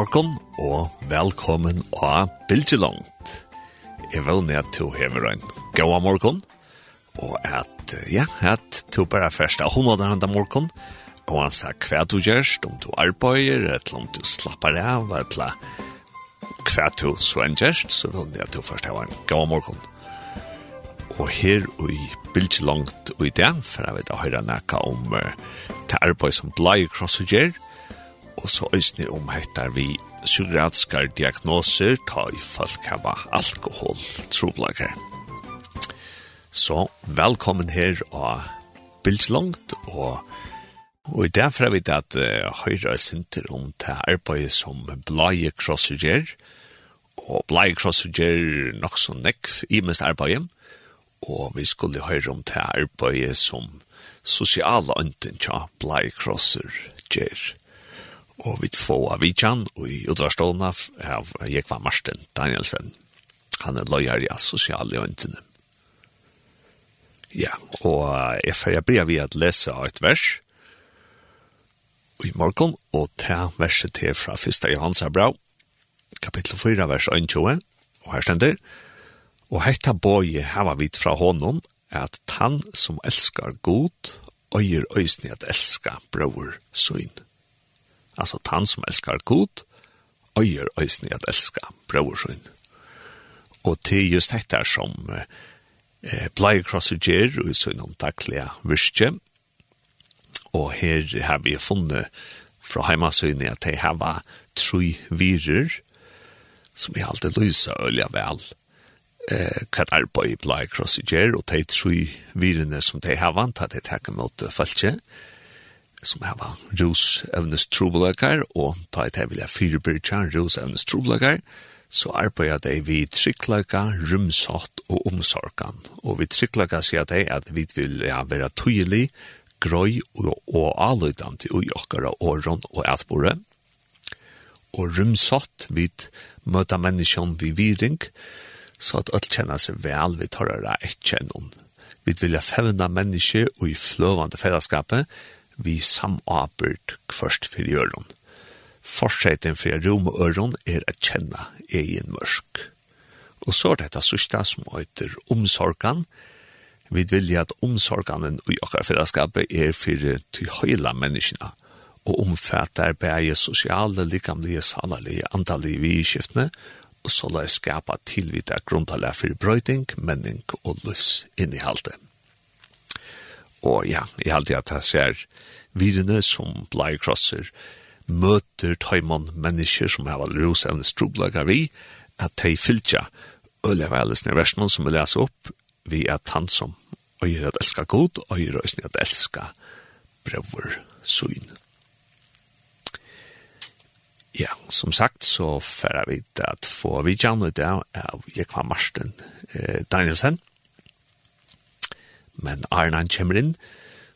morgon og velkommen av Bilgelangt. Jeg vil ned til hever en god morgon og at, ja, at du bare først av hundene denne morgon, og han sa hva du gjørst, om du arbeider, eller om du slapper av, eller hva du så en gjørst, så vil jeg at du først av en gammel morgon. Og her i bildet langt og i det, for jeg vet å høre nækka om uh, det arbeid som blei krossutgjør, og så øyne om heter vi psykiatriske diagnoser, ta i folk hava alkohol, troblager. Så velkommen her og Bildslangt og Og i derfor er vi det at uh, Høyre er sinter om det arbeidet som Blaie Krosser gjør, og Blaie Krosser gjør nok så nekv i mest arbeidet, og vi skulle høre om det arbeidet som sosiale ønten tja Blaie Krosser gjør. Og vi får av Vidjan og i utvarstående av Jekva Marsten Danielsen. Han er løyere i sosiale øntene. Ja, og jeg får jeg vi at lese et vers i morgen, og ta verset til fra 1. Johans Abrau, kapittel 4, vers 21, og her stender, og hetta boje hava vit fra honom, at han som elskar god, øyer øysni at elska bror søyn. Altså, han som elskar god, øyer øysni at elska bror søyn. Og til just hetta som uh, eh, blei krosser gjer, og så innom daglige virke. Og her har vi funnet fra heimasøyne at de har tre virer, som vi alltid lyser ølja vel eh kat arboi blai krosser gjer, og de tru virene som de har vant, at de takker mot falskje, som hava rosevnes trobelakar, og ta et hevilega fyrirbyrkjan rosevnes trobelakar, og så arbeider de vi trygglaga, rumsått og omsorgan. Og vi trygglaga sier de at vi vil ja, være tydelig, grøy og, og avlydende i jokkere åren og etbore. Og rumsått vi møter menneskene vi viring, så at alt kjenner seg vel vi tar det ikke kjennom. Vi vil fevna menneske og i fløvande fellesskapet, vi samabert først for gjøren. Fortseten for rom og øren er å kjenne egen mørk. Og så er dette sørste som heter omsorgen. Vi vilja at omsorgen i akkurat fellesskapet er for til høyla menneskene og omfatter bare sosiale, likamlige, salerlige, antallige vidskiftene, og så la jeg skapa tilvita grunntallet for brøyding, menning og løs halte. Og ja, i halte at jeg ser virene som blei krosser, møter tøymon mennesker som har vært rosevne stroblaga vi, at de fylkja øle velesne versjonen som vi leser opp, vi er han som øyer at elska god, øyer øyne at elska brøver søgn. Ja, som sagt så færer vi det at få vi gjerne dag av Jekva Marsten eh, Danielsen. Men Arne han kommer inn,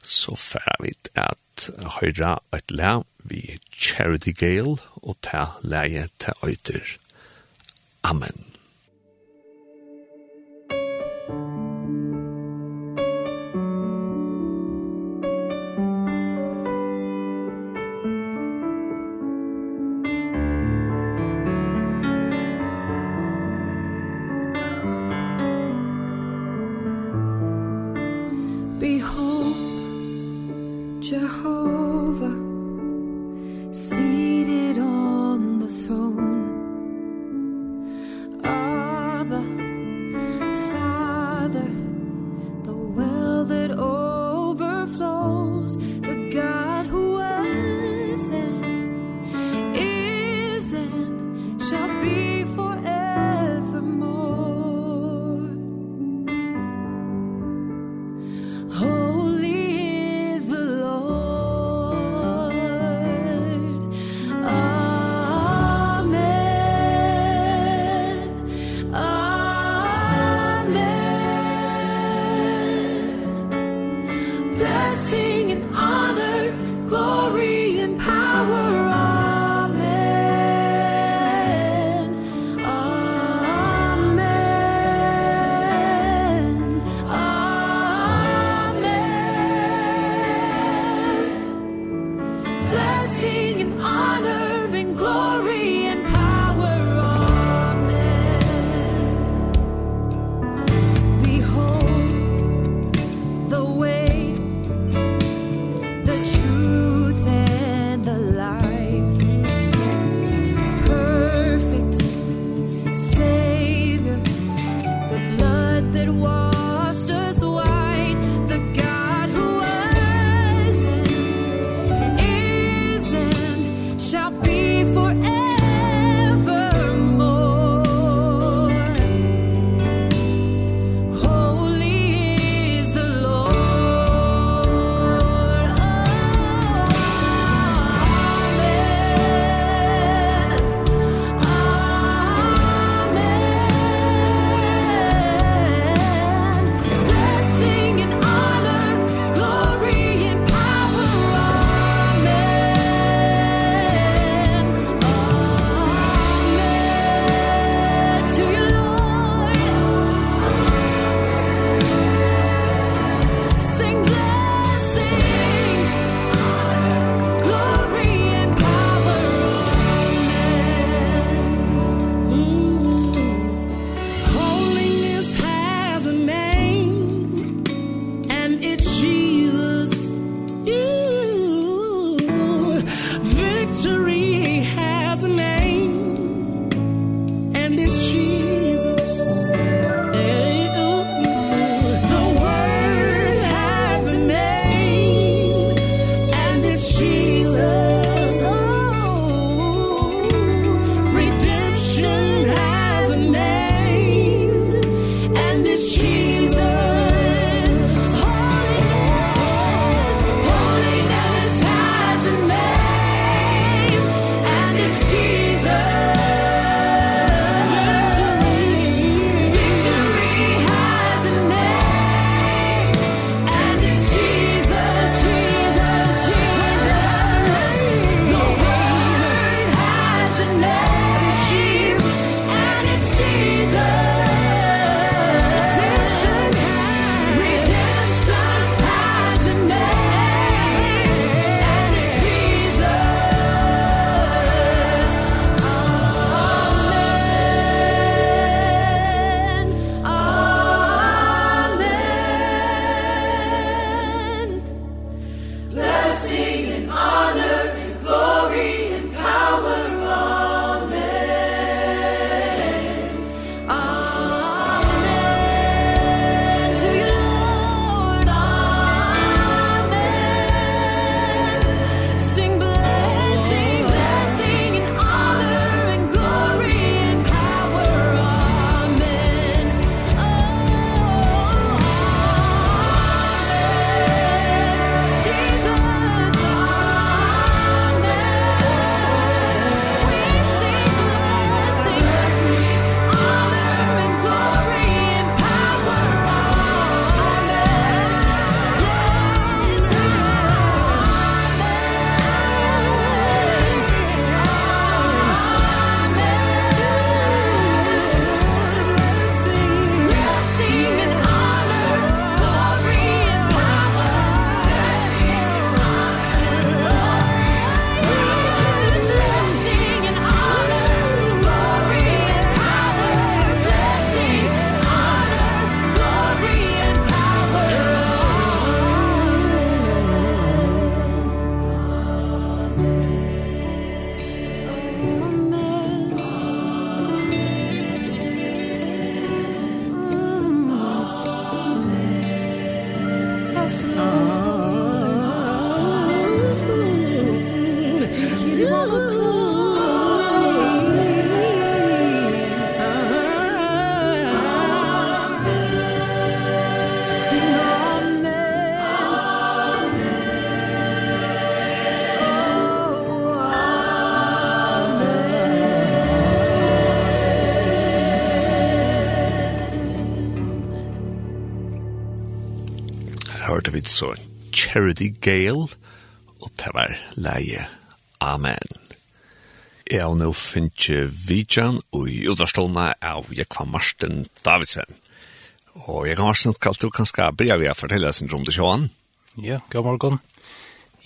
så færer vi det at høyra et lær vi Charity Gale og ta leie ta øyter. Amen. hørte vi så Charity Gale, og det var leie. Amen. Jeg har nå finnet vidjan og i utvarstående av Jekva Marsten Davidsen. Og Jekva Marsten, kalt du kanskje bryr vi å fortelle sin rom til sjåan? Ja, god morgen.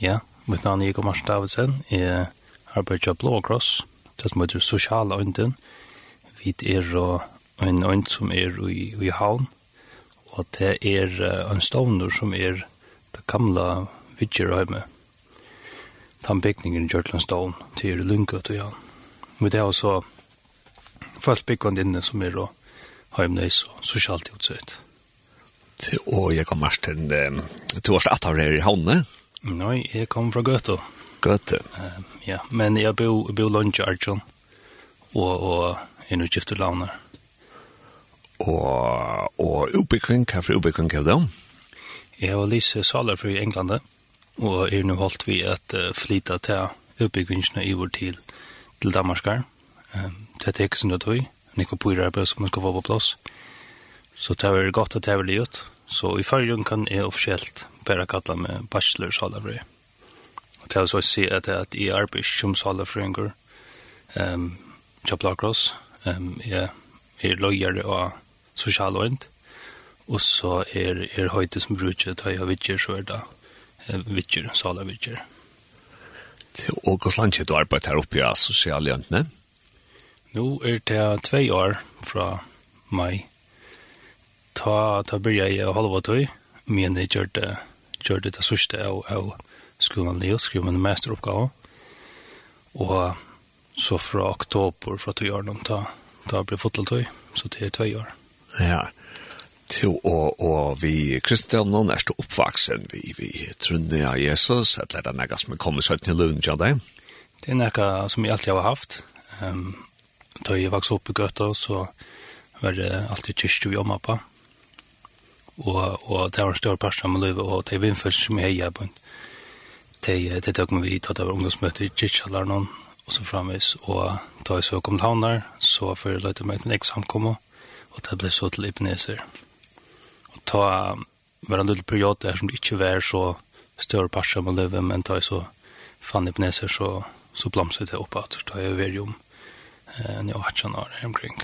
Ja, mitt navn er Jekva Marsten Davidsen. Jeg arbeider av Blå Kross, det som heter sosiale øynden. Vi er en øynd som er i, i havn, og det er en stovner som er det gamle vidtjerheimet. Den bygningen i Gjørtland Kjørtlandstavn til Lundgøt og Jan. Men det er også først byggvann inne som er og heimneis og sosialt utsett. Til å, jeg kom mest til to års at her i Havne. Nei, jeg kom fra Gøte. Gøte? Uh, ja, men jeg bor i Lundsjø Arjun og, og er nå gifte launer og, og ubekvinn, hva for ubekvinn hva det Jeg var Lise Saler fra England, og er nå holdt vi at uh, flyta til ubekvinnsene i vår tid til Danmarskar. Um, det er ikke som det tog, men ikke på arbeid som man skal få på plass. Så det er godt at det er livet. Så i fargen kan jeg offisielt bare kalla med bachelor Saler fra Og det er så å si at jeg er arbeid som Saler fra England, um, Chapel Cross, um, jeg er løyere og sosialøynt. Og så er, er høyde som bruker ta jeg vidtjer, så er det vidtjer, sala vidtjer. Til Ågås Landkje, du arbeider her oppe i ja, sosialøyntene? Nå er det tve år fra mai. Ta, ta byrja i halva tøy, men jeg gjør det, gjør det det sørste av, av skolen Leo, skriver en masteroppgave. Og så fra oktober, fra tøy år, ta, ta blir foteltøy, så det er tve år. Ja. Til å, og vi kristian nå er stå oppvaksen vi, vi trunner av Jesus, at det er noe som er kommet søtten i løven til deg. Det er noe som jeg alltid har haft. Um, da jeg vokste opp i Gøtta, så var det alltid kyrst vi om appa. Og, og det var en stor parst av min liv, og det er vinnfølelse som jeg har begynt. Det, det tok meg vidt at det var ungdomsmøte i kyrkjalleren og så framvis. Og da jeg så kom til havner, så for jeg løyte meg til en eksamkomme og det ble så til Ebenezer. Og ta var en lille periode der som det ikke var så større parser med livet, men ta så fann Ibneser så, så blomset det opp at ta jeg over om eh, når jeg har ikke noe omkring.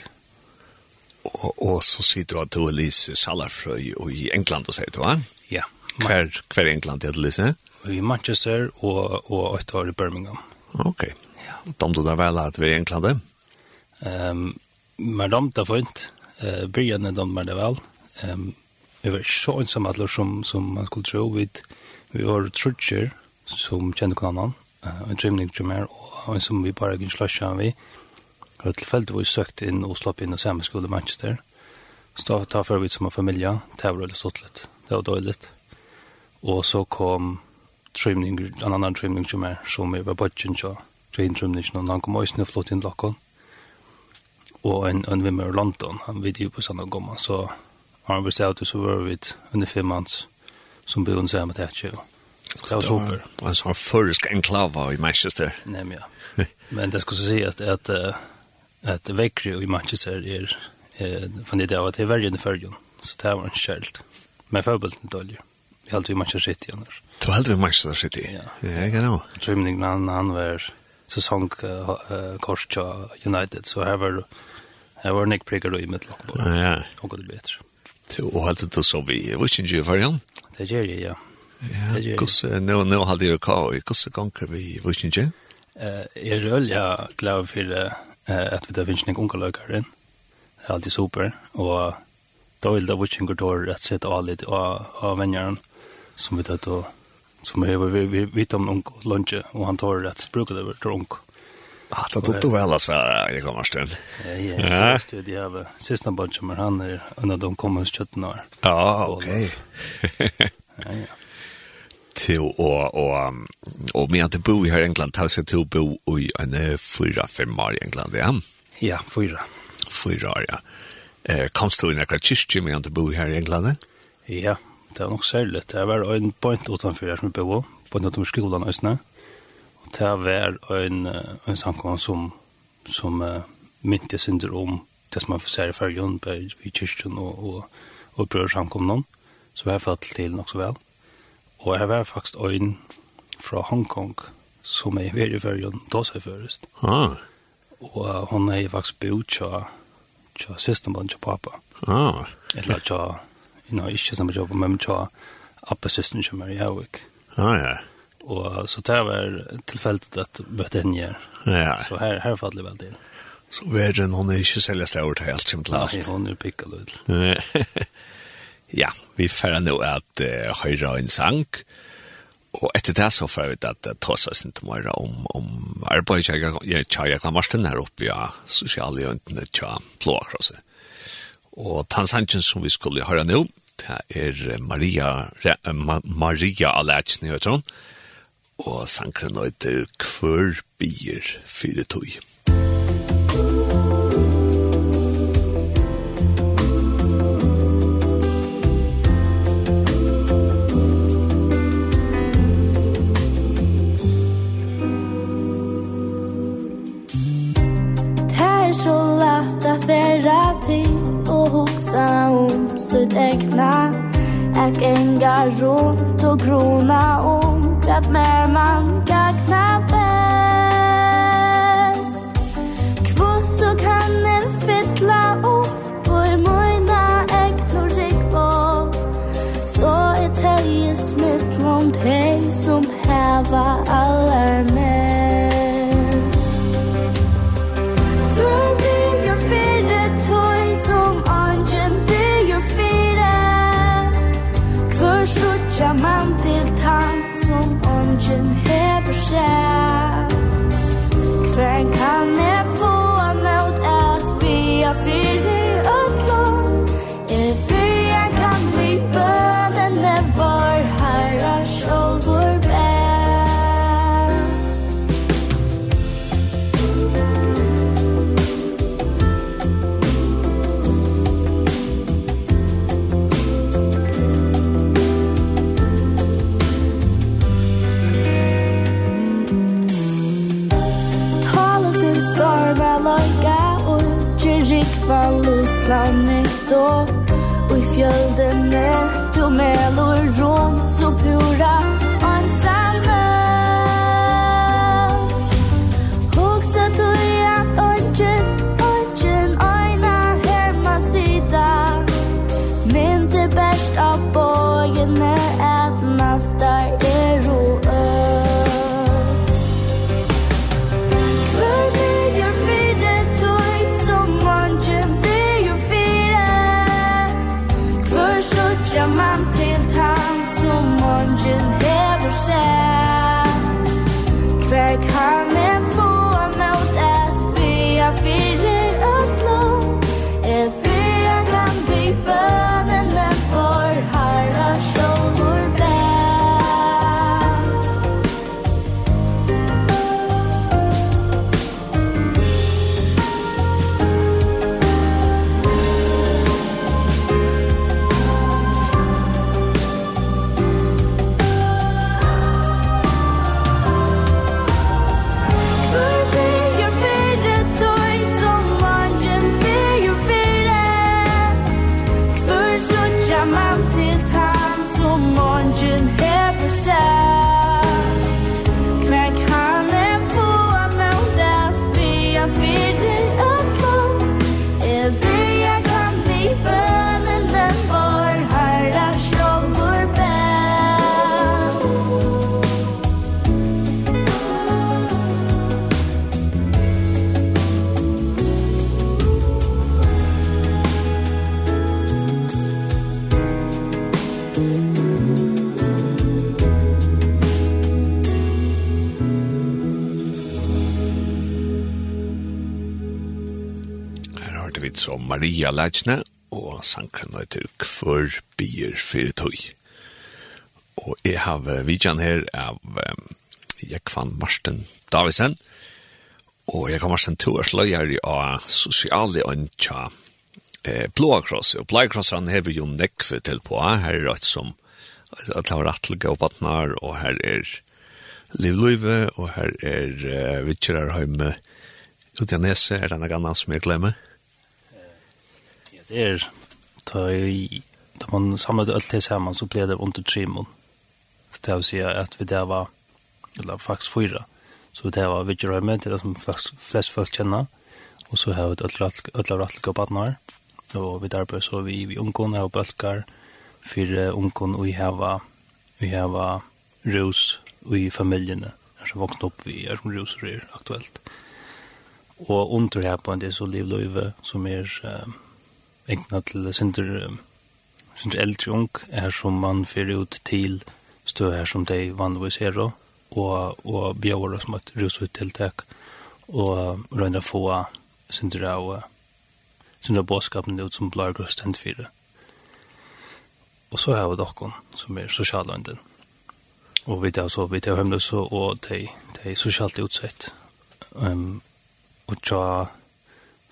Og, og så sier du at du er Lise Salarfrøy i England, sier du, va? Ja. Hver, hver England er det, Lise? I Manchester og, og et år i Birmingham. Ok. Ja. Dom du da vel at vi er i England, Ehm, Um, men domte fint eh början den där det väl. Ehm vi var så ensamma alla som som man skulle tro vid vi var trutcher som kände annan, eh en trimning till mer och en som vi bara gick av vi. Har tillfället vi sökt in och slapp in och samma skola Manchester. Så ta för vi som en familj, tävlar eller såtlet. Det var dåligt. Och så kom trimning en annan trimning till mer som vi var budget så. Train trimning någon han kom och snöflott in lockon og en, en vimmer i London, han vidt jo på Sanna Gomma, så har han bestått ut, så var vi under fem manns som bodde sammen med Thatcher. Det var super. Det var en sån försk enklava i Manchester. Nej, men ja. Men det skulle sägas att, att, att Väckry i Manchester är, eh fan det av att det är värre än i. Så det var en kärlt. Men förbult inte döljer. Jag hade i Manchester City annars. Du hade i Manchester City? Ja. Ja, jag kan nog. Tror inte han, han var säsongkors till United. Så här var här var Nick Pricker i mitt lag. Ja. Och det bättre. Till och helt det så vi. Vad syns du for igjen? Det gjør jeg, ja. Ja, kus nå, nå hade det hva, Kus gånger vi vad syns ju? Eh, är väl jag glad for uh, at vi da finnes noen unge løkere inn. Det er alltid super og da vil det witching går att sätta all lite av av vänjaren som vi tar til som har vi vet om onk lunch och han tar rett bruk det til drunk. Ah, det tog väl alltså för det kommer stund. Ja, ja, det är det siste bunch men han er en av de kommer kjøttene her. Ja, okej. Ja, ja. Till og, och och men att bo her i England tar sig å bo i en fyra fem år i England, ja. Ja, fyra. Fyra, ja. Eh, komst du i akkurat kyrkje med att bo her i England? Ja, det var nok særlig. Det var en point utenfor her som vi bor, point utenfor skolen Østene. Og det var en, en samkommer som, som uh, mynte synder om det som man får se i fergen i kyrkjen og, og, og prøver samkommer Så jeg fått til nok så vel. Og jeg var faktisk en fra Hongkong som er i fergen da seg først. Ah. Og uh, hun er faktisk bort til søsterbånd til pappa. Ah. Eller til you know, ikke samme jobb, men jeg appasysten som er i Havik. Ah, ja. Og så det var tilfellet at møtte henne her. Ja. Så her, her faller det vel til. Så verden, hun er ikke selges det over til alt som til alt. Nei, hon er pikket ut. ja, vi færre nå at uh, høyre en sang, og etter det så får vi at det tar seg ikke mer om, om arbeid. Jeg, jeg, jeg, jeg kan være her oppe, ja, sosiale jøntene, tja, blåkrosset. Og tansanchen som vi skulle høre nå, det er Maria, Ma Maria Alertsen, jeg tror. Og sankren heter Kvør bier fire tog. Musikk egna Jeg enga rundt og grona om Hva mer man gagna Maria Leitsne, og sankren heter Kvør Bier Fyrtøy. Og jeg har vidjan her av um, Jekvan Marsten Davisen, og jeg kan Marsten Torsløyer av sosiale ønskja eh, Blåkross, og Blåkrossene har vi jo nekve til på, her er rett som at det var rettelig og badnar, og her er Livløyve, og her er uh, Vittkjørerhøyme, Utjanese, er denne ganna som jeg glemmer det er da da man samlade alt det sammen så ble det under tre mån. Så det vill si att vi där var eller faktiskt fyra. Så det var vi gör med det som flest folk kjenner och så har vi alla alla og badnar og vi där så vi vi onkon og bulkar för onkon och vi har vi har rus i familjen som vuxna opp vi är som rosor er aktuellt. Och under här på en del så livløyve som er um, egna til sinter, sinter eldre ung, er som man fyrir ut til stå her som de vanligvis er og, og bjør oss med rusuttiltak og røyner få sinter av sinter av båskapen ut som blar grøst hent fyrir. Og så har vi dokken som er sosialvandin. Og vi tar så, vi tar så og de, de sosialt utsett. Um, og tja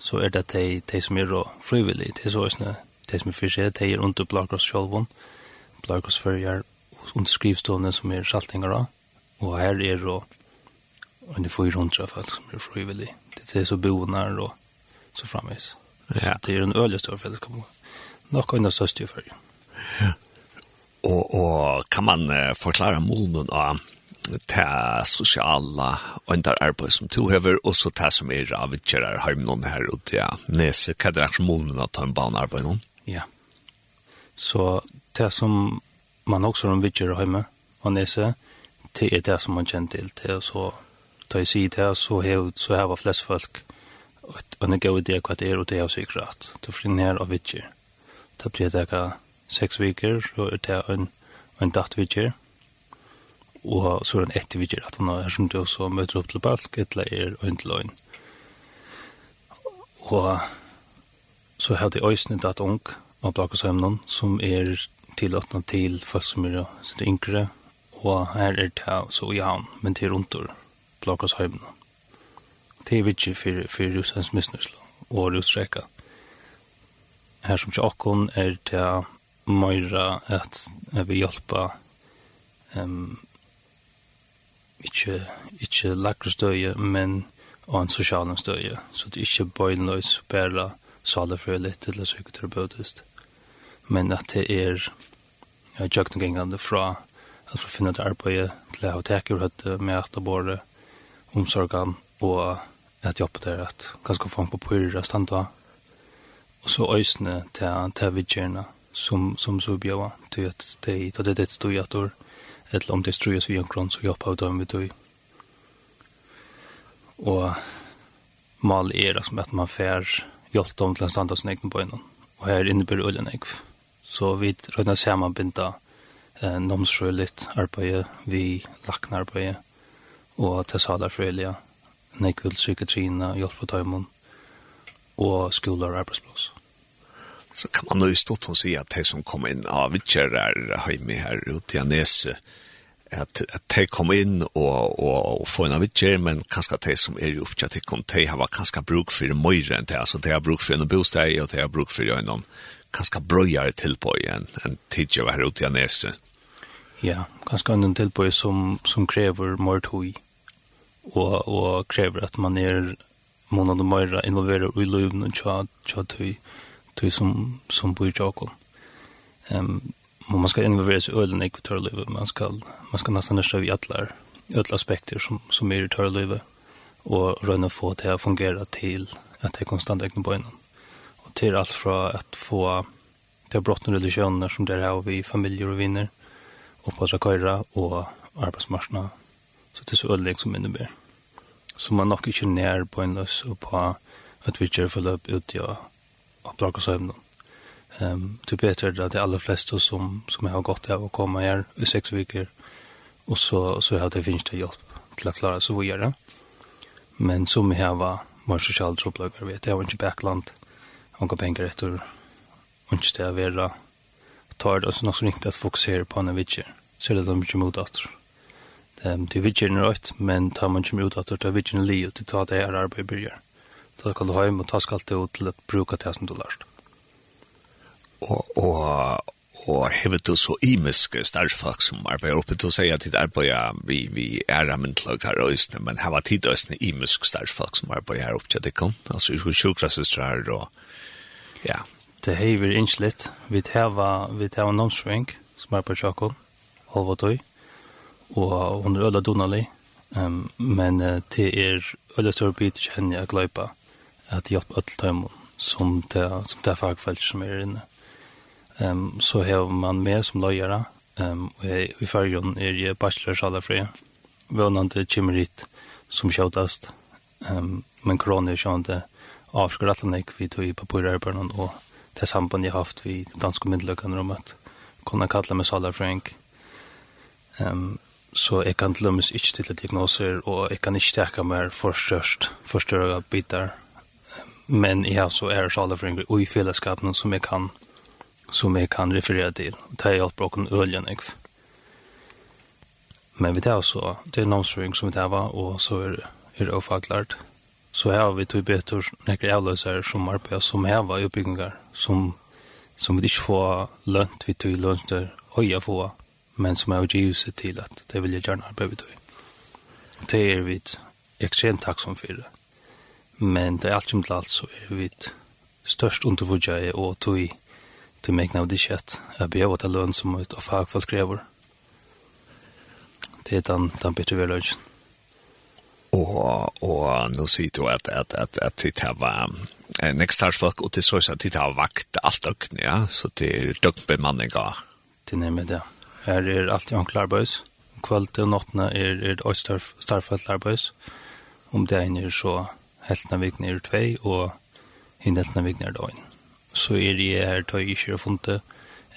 så er det de, de som er frivillige, de så er de som er fyrir de er under Blagros sjolvun, Blagros fyrir under skrivstående som er saltingar og her er det under 400 folk som er frivillige, det er så bonar og så framvis. Ja. Så det er en øyelig større fellesskap, nok enn det største i fyrir. Ja. Og, og kan man uh, forklare målen av ta sociala och inte arbete som tog hever, och så ta som er av ett kärar har någon här och ja hva kan det som målen att ta en barn arbete någon. Ja. Så det som man också de vidger hemma och nese, det är det som man kjenner till det så ta i sig det så har så här flest folk och går god det hva det är og det er sikkert at du finner ner av vidger. Det blir det sex veckor så är det en en dacht vidger og så er han etter vi gjør at han er som du også møter opp til balk, etla er en til øyn. Og så har de øysene datt ung av Blakashøymnen, som er tilåtna til folk som er sitt yngre, og her er det så i havn, men til rundt ur Blakashøymnen. Det er viktig for, for russens misnøsla og russreka. Her som ikke akkon er det meira at vi hjelpa um, ikke, ikke lakkerstøye, men og en sosial støye, så det er ikke bøgnløys, bare salefrøyelig til psykoterapeutisk. Men at det er ja, jøkningengende fra at vi finner det arbeidet til å ha teker med at det både omsorgen og at jobbe der at ganske få på pyrre og standa. Og så øysene til, til vidgjerne som, som så bjøver til at det er det det stod i eller om det strøyes vi en kron, så hjelper vi dem vi døy. Og mal er som at man fær hjelp dem til en standa sin egen bøynen. Og her innebærer ølen jeg. Så vi røyner samanbinda eh, nomsrøyligt arbeidet, vi lakne arbeidet, og til salarfrøylige, nekvill psykiatrina, hjelp på dem, og skoler og arbeidsplass. Så kan man jo i stått og si at de som kommer inn av vittjærer har med her ute i Anese, at at te kom inn og og og få en av men kanskje te som er jo till til kom te har kanskje bruk for møyre enn te altså te har bruk for en bostad og te har bruk for en kanskje brøyar til på igjen en tid var her ute i neste. Ja, kanskje en til på som som krever mer tog og og krever at man er månad og involverad involverer i livet og tja tja tøy tøy som som bor i Jakob. Ehm um, man ska involvera sig ölen i kulturlivet. Man ska, man ska nästan nästa vi alla, alla aspekter som, som är i kulturlivet och röna få det att fungera till att det är konstant ägna på innan. Och till allt från att få det brottna religioner som det här vi familjer och vinner och på Zakajra och arbetsmarknaden. Så det är så ödlig som innebär. Så man nog inte ner på en lös och på att vi kör för upp ut i och plocka sömnen. Ehm till bättre att de allra flesta som som har gått av och komma här i sex veckor och så så har det finns det hjälp till att klara så vidare. Men som här var mer socialt trubbelagar vet jag inte backland. Han går pengar efter och inte det vara tar det också något som inte att fokusera på när vi så det de mycket mot att Ehm det vill ju rätt men tar man ju mot att det vi ju li och ta det här arbetet börjar. Då kan du hem och ta skallt ut till att bruka det som du lärst og, og, og hevet du så imiske stærfag som arbeider oppe til å si at de arbeider vi, vi er amintlag her øyne, men her var tid øyne imiske stærfag som arbeider her oppe til det kom, altså i sjukrasestrar og ja. Det hever innslitt, vi heva, vi heva nomsving som er på Tjakol, Holvatøy, og hun er øyla Donali, um, men uh, det er øyla større bit kjenner jeg gløypa at hjelp øyla tøymon som det, som det er fagfelt som er inne um, så har man med som løyere. Um, og jeg, i fargen er jeg fri Vånande kommer hit som kjøtast. Um, men korona er kjønte avskar at han ikke vi tog i papurarbeidene og det samband jeg har haft vi danske myndeløkene om at kunne kalla meg salafrink. Um, så jeg kan til og med ikke stille diagnoser, og jeg kan ikke stekke mer for størst, for større bitar. Men jeg har så er salafrink og i fellesskapen som jeg kan som jeg kan referere til. Og det har hjulpet åkken ølen, ikke? Men vi tar også, det er nomsføring som vi tar, og så er, er det ofaklart. Så her har vi tog betur nekker avløsere som arbeider som var oppbyggingar, som, som vi ikke får lønt, vi tog lønt der øya få, men som har givet seg til at det vil jeg gjerne arbeide vi tog. Det er vi ekstremt takksom for det. Men det er alt som til alt så er vi størst underfodgjøy og tog til meg av det kjøtt. Jeg behøver til lønn som ut av fagfolk krever. Det er den, den bitre vi lønn. Og, og nå sier du at, at, at, at det var en eksternfolk, og det så at det har vakt alt døgn, ja? Så det er døgnbemanning av? Det er nemlig det. Her er alltid ankle arbeids. Kvalt og nattene er, er det også starfelt arbeids. Om det er så heltene vikner er tvei, og hindeltene vikner er døgn så er det her tøy i funnet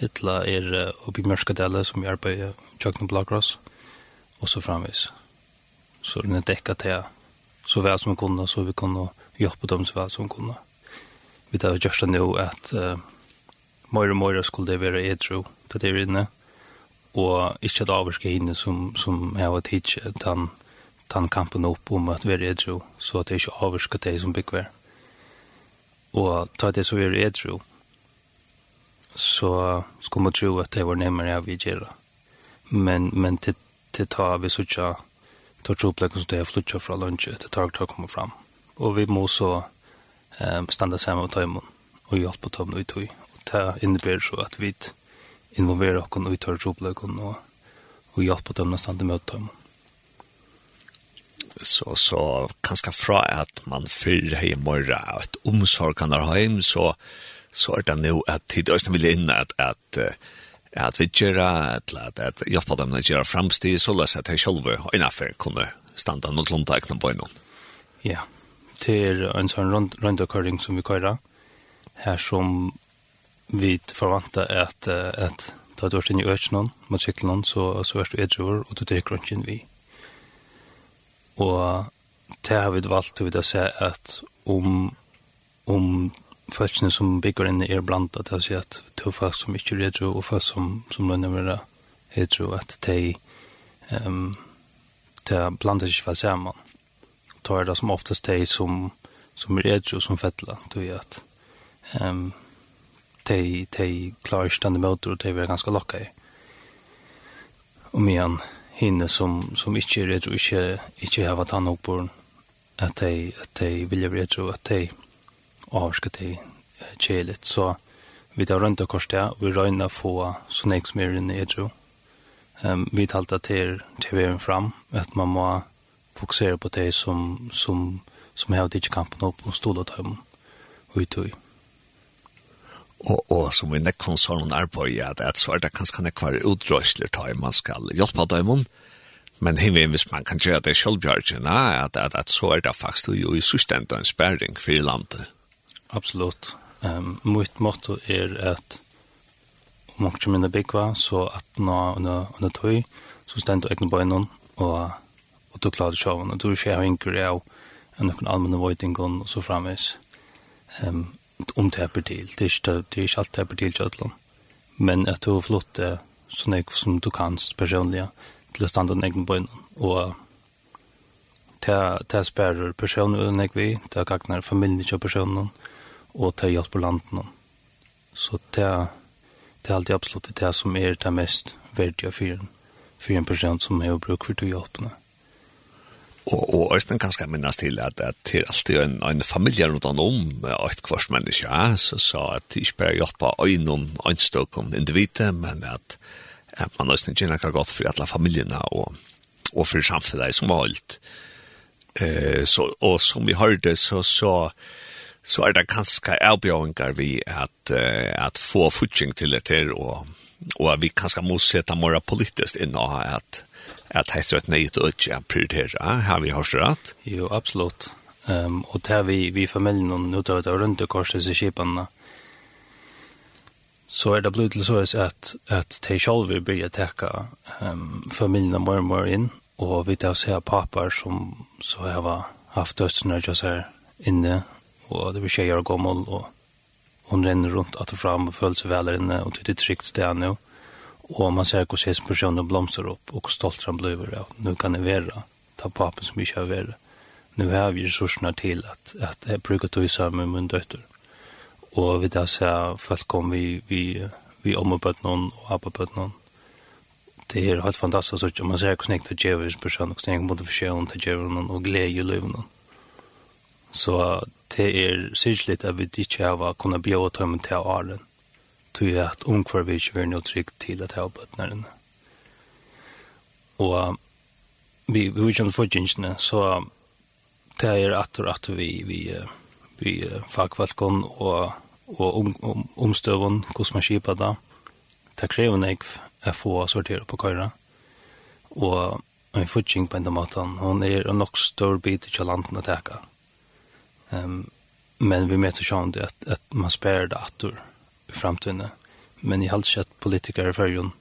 etla er oppe i Mørskadelle som vi arbeider i Tjøkken Blackross, og så framvis. Så den er dekka til så vel som vi kunne, så vi kunne hjelpe dem så vel som vi kunne. Vi tar just nå at uh, mer og mer skulle det være etro til det inne, og ikke at avvarske hinne som, som jeg har tidsi, den, den kampen opp om at være etro, så at det ikke avvarske det som bygger og ta det så er edru, så skulle man tro at det var nemmere av vi gjør. Men, men til, til ta vi så ikke, ta troplekken som det er flyttet fra lunsje, det tar ikke å komme fram. Og vi må så um, standa sammen med tøymon, og hjelpe på tøymon ut høy. Og det innebærer så at vi involverer oss ut tar troplekken, og, og hjelpe på tøymon og standa med tøymon så, så kanske fra at man fyrer hjem morra att omsorg kan ha hem så, så er det nu att tid øyne vil inn att att at vi gjør at, at, at på dem å gjøre fremstid, så løs at jeg selv innenfor kunne standa noen lunta ekne på innom. Ja, det er en sånn rundakøring som vi kører, her som vi forventer at, at da du er inne i økene, mot sykkelen, så, så er du edrøver, og du teker ikke vi. Ja Og det har vi valgt til å se at om, om følelsene som bygger inn er blant at jeg sier at det er folk som ikke er redro og folk som, som lønner være retro at de um, de blander ikke for sammen da er det som oftest de som som er redro som fettler du vet at um, de, de klarer ikke denne møter og de er ganske lakka i om igjen hinne som, som ikke er retro, inte inte har varit han oppborn, at de, at de vill bli retro, at de avska de chelet Så vi tar runt och korset, og vi røyna få så nek mer i retro. ehm vi talta till till fram, at man må fokusera på det som, som, som har det kampen opp og stolet dem, og i tog og, og som vi nekkon sånn arbeid at, at så er det kanskje nekkvar utrøsler ta man skal hjelpe dem men himmelen hvis man kan gjøre det selvbjørgen at, at, at så er det faktisk jo i systemet en sperring for landet. Absolutt. Um, Mitt motto er at om man ikke minner byggva så at nå under tøy så stendt og egne bøynen og, og du klarer sjåven og du skjer hinker av en noen allmenne vøytingon og så framvis um, om det er til. Det er ikke, det er ikke alt det er til kjøtlen. Men at du har flott det sånn jeg som du kan personlig til å stande den egen bøyne. Og det, det spärrar personer jeg vil. det er gagner familien till personen och det på landen. Så det, er, det er alltid absolutt det som er det mest verdige for en, for en person som är och for för att hjälpa. Mm. Og, og Øystein kan skal minnes til at, at det er alltid en, en familie rundt han om et kvart menneske, ja, så, så at det ikke bare hjelper øynene, øynstøkken, individet, men at, at man Øystein kjenner ikke godt for alle familiene og, og for samfunnet som har holdt. Eh, så, og som vi hørte, så, så, så er det kanskje avbjøringer vi at, at få futsing til dette, og, og at vi kanskje må sette mer politisk inn og at at det er et nøyt og ikke prioritere. Har vi hørt rett? Jo, absolutt. Um, og det er vi, vi familien og nå tar vi det rundt og korset seg kjipene. Så er det blitt til så at, at de selv vil begynne å teke um, familien mer og mer inn, og vi tar se papper som så har haft dødsene og her inne, og det vil skje gjøre gommel, og hun renner rundt at og fram og føler seg vel inne, og det er trygt sted nå. Og man ser hvordan hans personen blomster opp, og hvor stolt han blir av. Nå kan jeg være, ta papen som ikke har vært. Nå har vi ressursene til at, at jeg bruker tog sammen med min døtter. Og vi da ser folk om vi, vi, vi omarbeider noen og arbeider noen. Det er helt fantastisk, og man ser hvordan jeg tar djever hans person, og hvordan jeg måtte forskjelle til djever noen, og glede i livet noen. Så det er sikkert at vi ikke har kunnet bjøre tømmen til åren tog jeg at omkvar vi ikke var noe trygg til at jeg bøtneren. Og vi vi kom til så det er at og at vi, vi, vi fagvalgån og, og om, om, omstøvån, hvordan man kjipa da. Det krever jeg å få sortere på køyre. Og en fudging på en måte, hun er en nok større bit i landen å teka. Um, men vi møter sånn at, at man spør det atter framtiden. Men jeg har alltid sett politikere i førjen,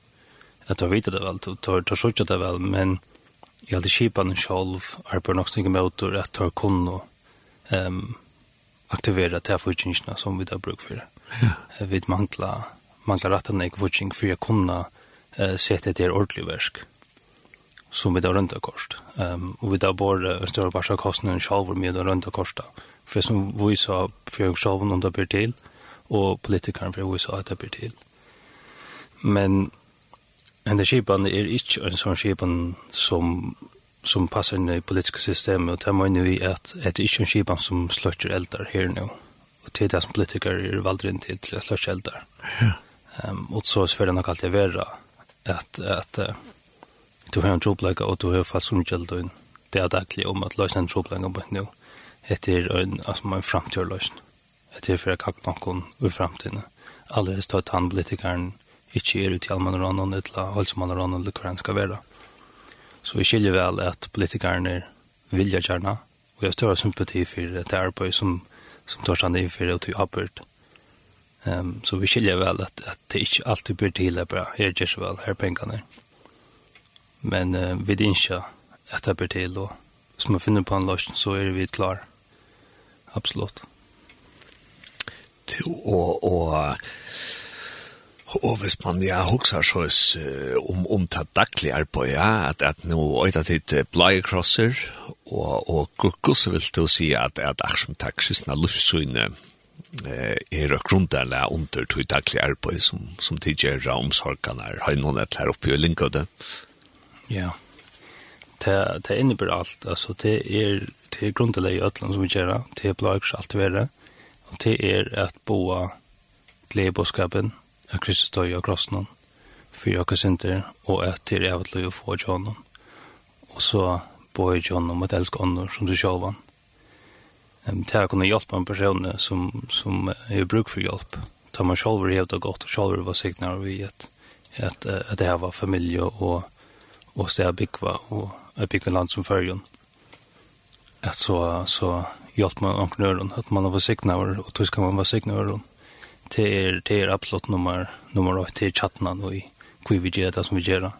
at jeg vet det vel, jeg har sett det vel, men jeg har alltid kjipa den selv, er på nok snakke med åter, at jeg kunne um, aktivere til her som vi har bruk for. Ja. Jeg vet mangla, mangla rettene ikke fortjeng, for jeg kunne uh, sette et ordentlig versk som vi da rønta kost. Um, og vi da bare en større barsa kostnaden sjalvor med rundt rønta kosta. For som vi sa, for jeg sjalvor noen da blir til, og politikeren for USA at det blir til. Men henne skipan er ikke en sånn skipan som, som passer inn i politiske systemet, og det må mener i at det er ikke en skipan som sløtter eldar her nå. Og til det som politikere er valgt inn til til å sløtte eldar. Ja. Um, og så er det nok alltid vera at, at uh, du har en troplegge og du har fast omkjeldet det er daglig om at løsne en troplegge på nå. Etter en, altså, en framtidløsning til for å kakke noen ur fremtiden. Alle er stått han politikeren ikke er ute i allmenn og annen, eller halsmann og annen, eller hva han skal være. Så vi skiljer vel at politikerne vilja gjerne, og jeg har større sympati for det arbeid som, som tar seg ned for det til Abbert. Um, så vi skiljer vel at, at det ikke alltid blir til det bra. Her gjør vel, her pengene. Men uh, vi er ikke at det blir til, og hvis man finner på en løsning, så er vi klar. Absolutt og, og Og hvis man ja huxar så om om ta det daglige ja, at, at nå øyda tid blei crosser og, og hvordan vil du si at, at aksjon taksisna luftsynet eh er det grundarna under to daglig arbete som som tidigare ramsorkan är har någon att her oppe i Linkode. Ja. Det det innebär alt altså det er det er grunnarla i ödlan som vi gör det är blåx allt vidare det er at boa gledeboskapen av Kristus døy og krossen for jeg synder, og at det er evig å få til Og så bo i til honom et elsk ånden som du sjål han. Det her kunne hjelpe en person som, som er bruk for hjelp. Da man sjål var hevda godt, og sjål var signar vi at, at, at det her var familie og, og sted bygva, og bygva land som fyrjon. At så, så hjälpt man entreprenören att man var signaler och då ska man vara signaler till er till er absolut nummer nummer 8 till chatten och i hur vi gör det som vi gör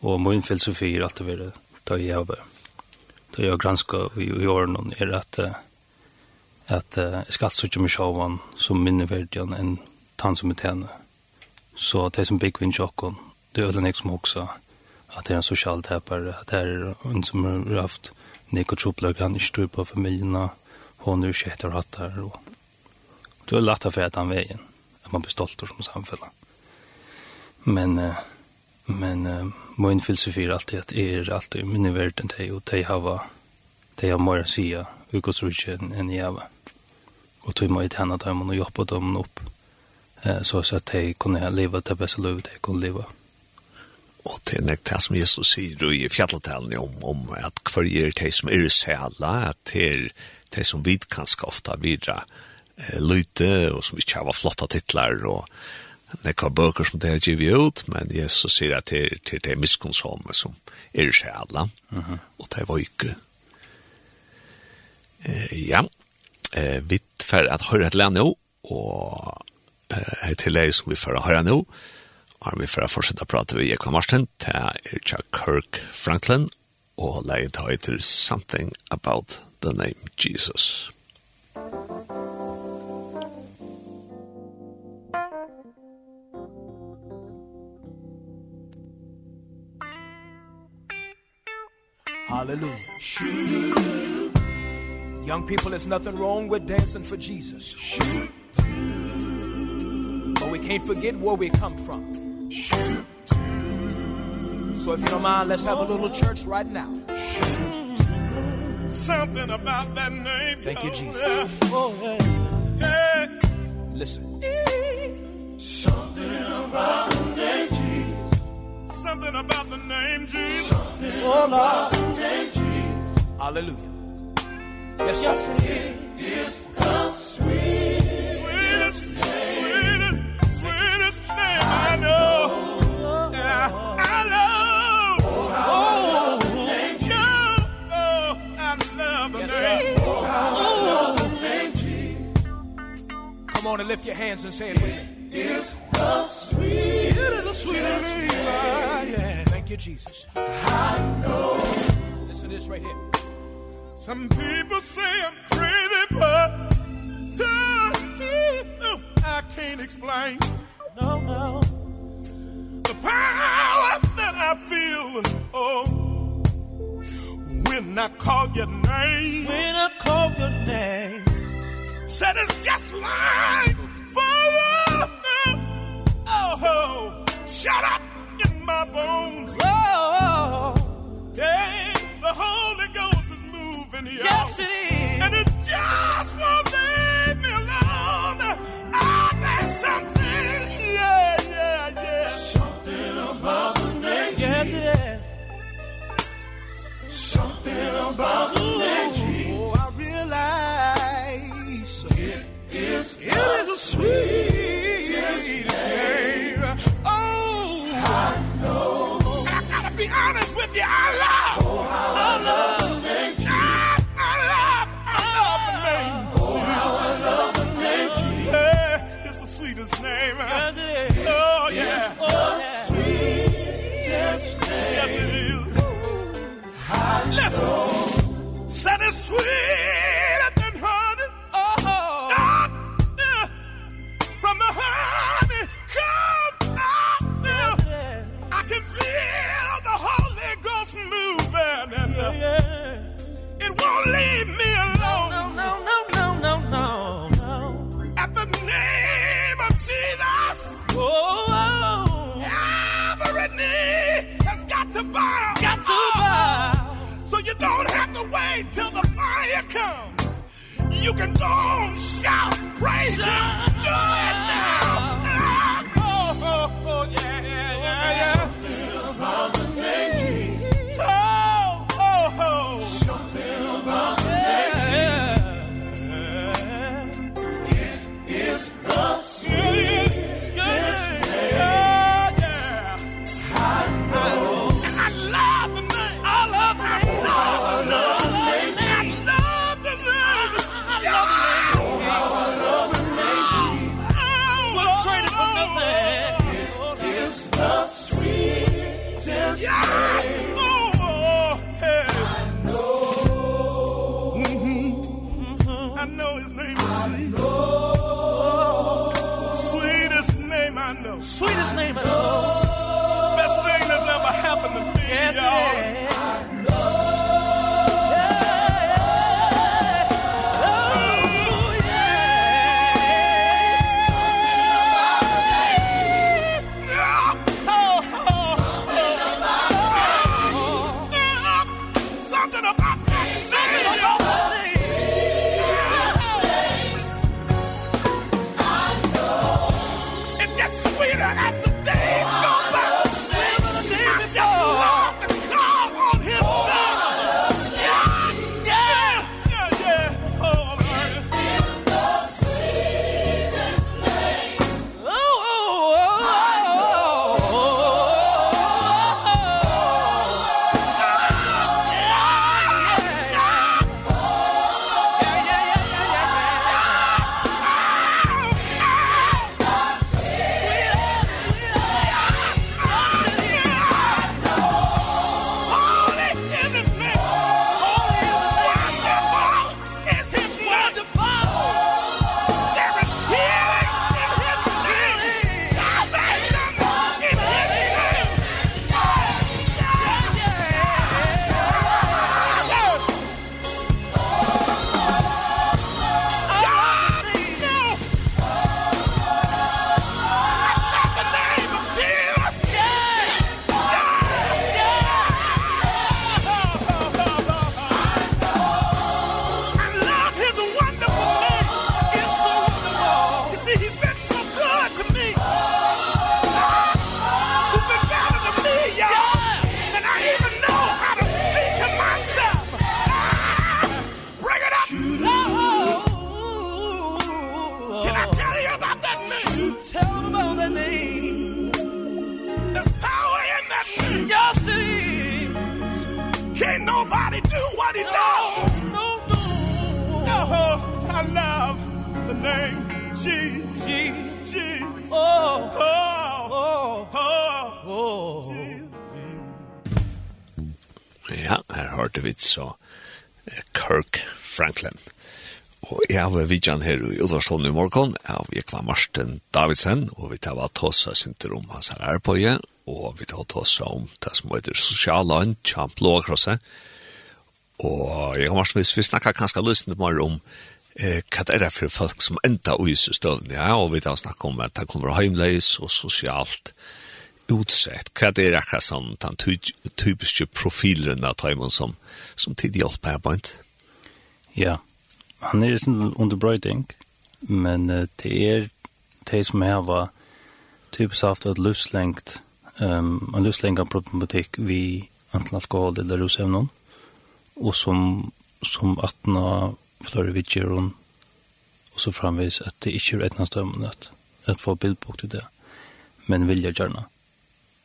och min filosofi är alltid det då jag har då jag granskar i åren är att att jag ska söka mig själv som minne värdigen en tant som ett henne så det som big win chocken det är den som också att det är en social täpare att det är en som har haft nekotroplar kan inte stå på familjerna hon etter hatt her. Og det er lett å att han veien, at man blir stolt som samfälla men men min filosofi er alltid at jeg er alltid min värld än dig och dig hava dig har mer sia ikke enn jeg var Og tog mig till henne att og jobba dem opp, så att de kunde leva det bästa livet de kunne leva og til nek det som Jesus sier i fjalletalen om, om at hver er det som er sæla, at det er det som vi kanskje ofta videre eh, lyte, og som ikke har flotta titlar, og nekva bøker som det har givet ut, men Jesus sier at det er til det miskonsomme som er seg alle, uh og det var ikke. Eh, ja, eh, vi fer at høre et land nå, og eh, til det som vi fer høre nå, og vi fer fortsette å prate med Jekva Marsten, det er Kirk Franklin, og leget høyter Something About the name Jesus. Hallelujah. Young people, there's nothing wrong with dancing for Jesus. But we can't forget where we come from. So if you don't mind, let's have a little church right now. Something about that name. Thank you, Jesus. Oh, yeah. Hey. Listen. Something about the name Jesus. Something about the name Jesus. Something about the name Jesus. Hallelujah. Yes, yes, it is. morning lift your hands and say it with me. It is the sweet it is the sweet relief yeah thank you Jesus. I know. Listen to this right here. Some people say I'm crazy but I can't explain. No no. The power that I feel oh When I call your name. When I call your name said it's just like fire oh shut up in my bones. Oh Hey, the Holy Ghost is moving here. Yes it is. And it just won't leave me alone. Oh there's something. Yeah yeah yeah. Something about the name. Yes it is. Something about the sweet Oh, oh, oh, oh. Ja, her hørte vi så Kirk Franklin. Og jeg har vært vidtjen her i Udarsholm i morgen. Jeg har vært Marsten Davidsen, og vi tar vært tåsa sinter om hans her arbeid, og vi tar tåsa om det som heter sosialen, Kjamp blåkrosset. Og jeg har vært vi snakker kanskje løsende mer om eh kat er för folk som enda och just ja och vi tar snack om att det kommer hemlös och socialt utsett. Kat är det som den typiska profilen där tar som som tid hjälper på inte ja han är ju under bröding men det er det som här var typisk haft ett livslängt ehm en livslängd problematik vi antall alkohol eller rusevnon och som som 18 flere vidtjer rundt, og så framvis at det ikke er etna stømmende at, at få bildbok til det, men vilja gjerne.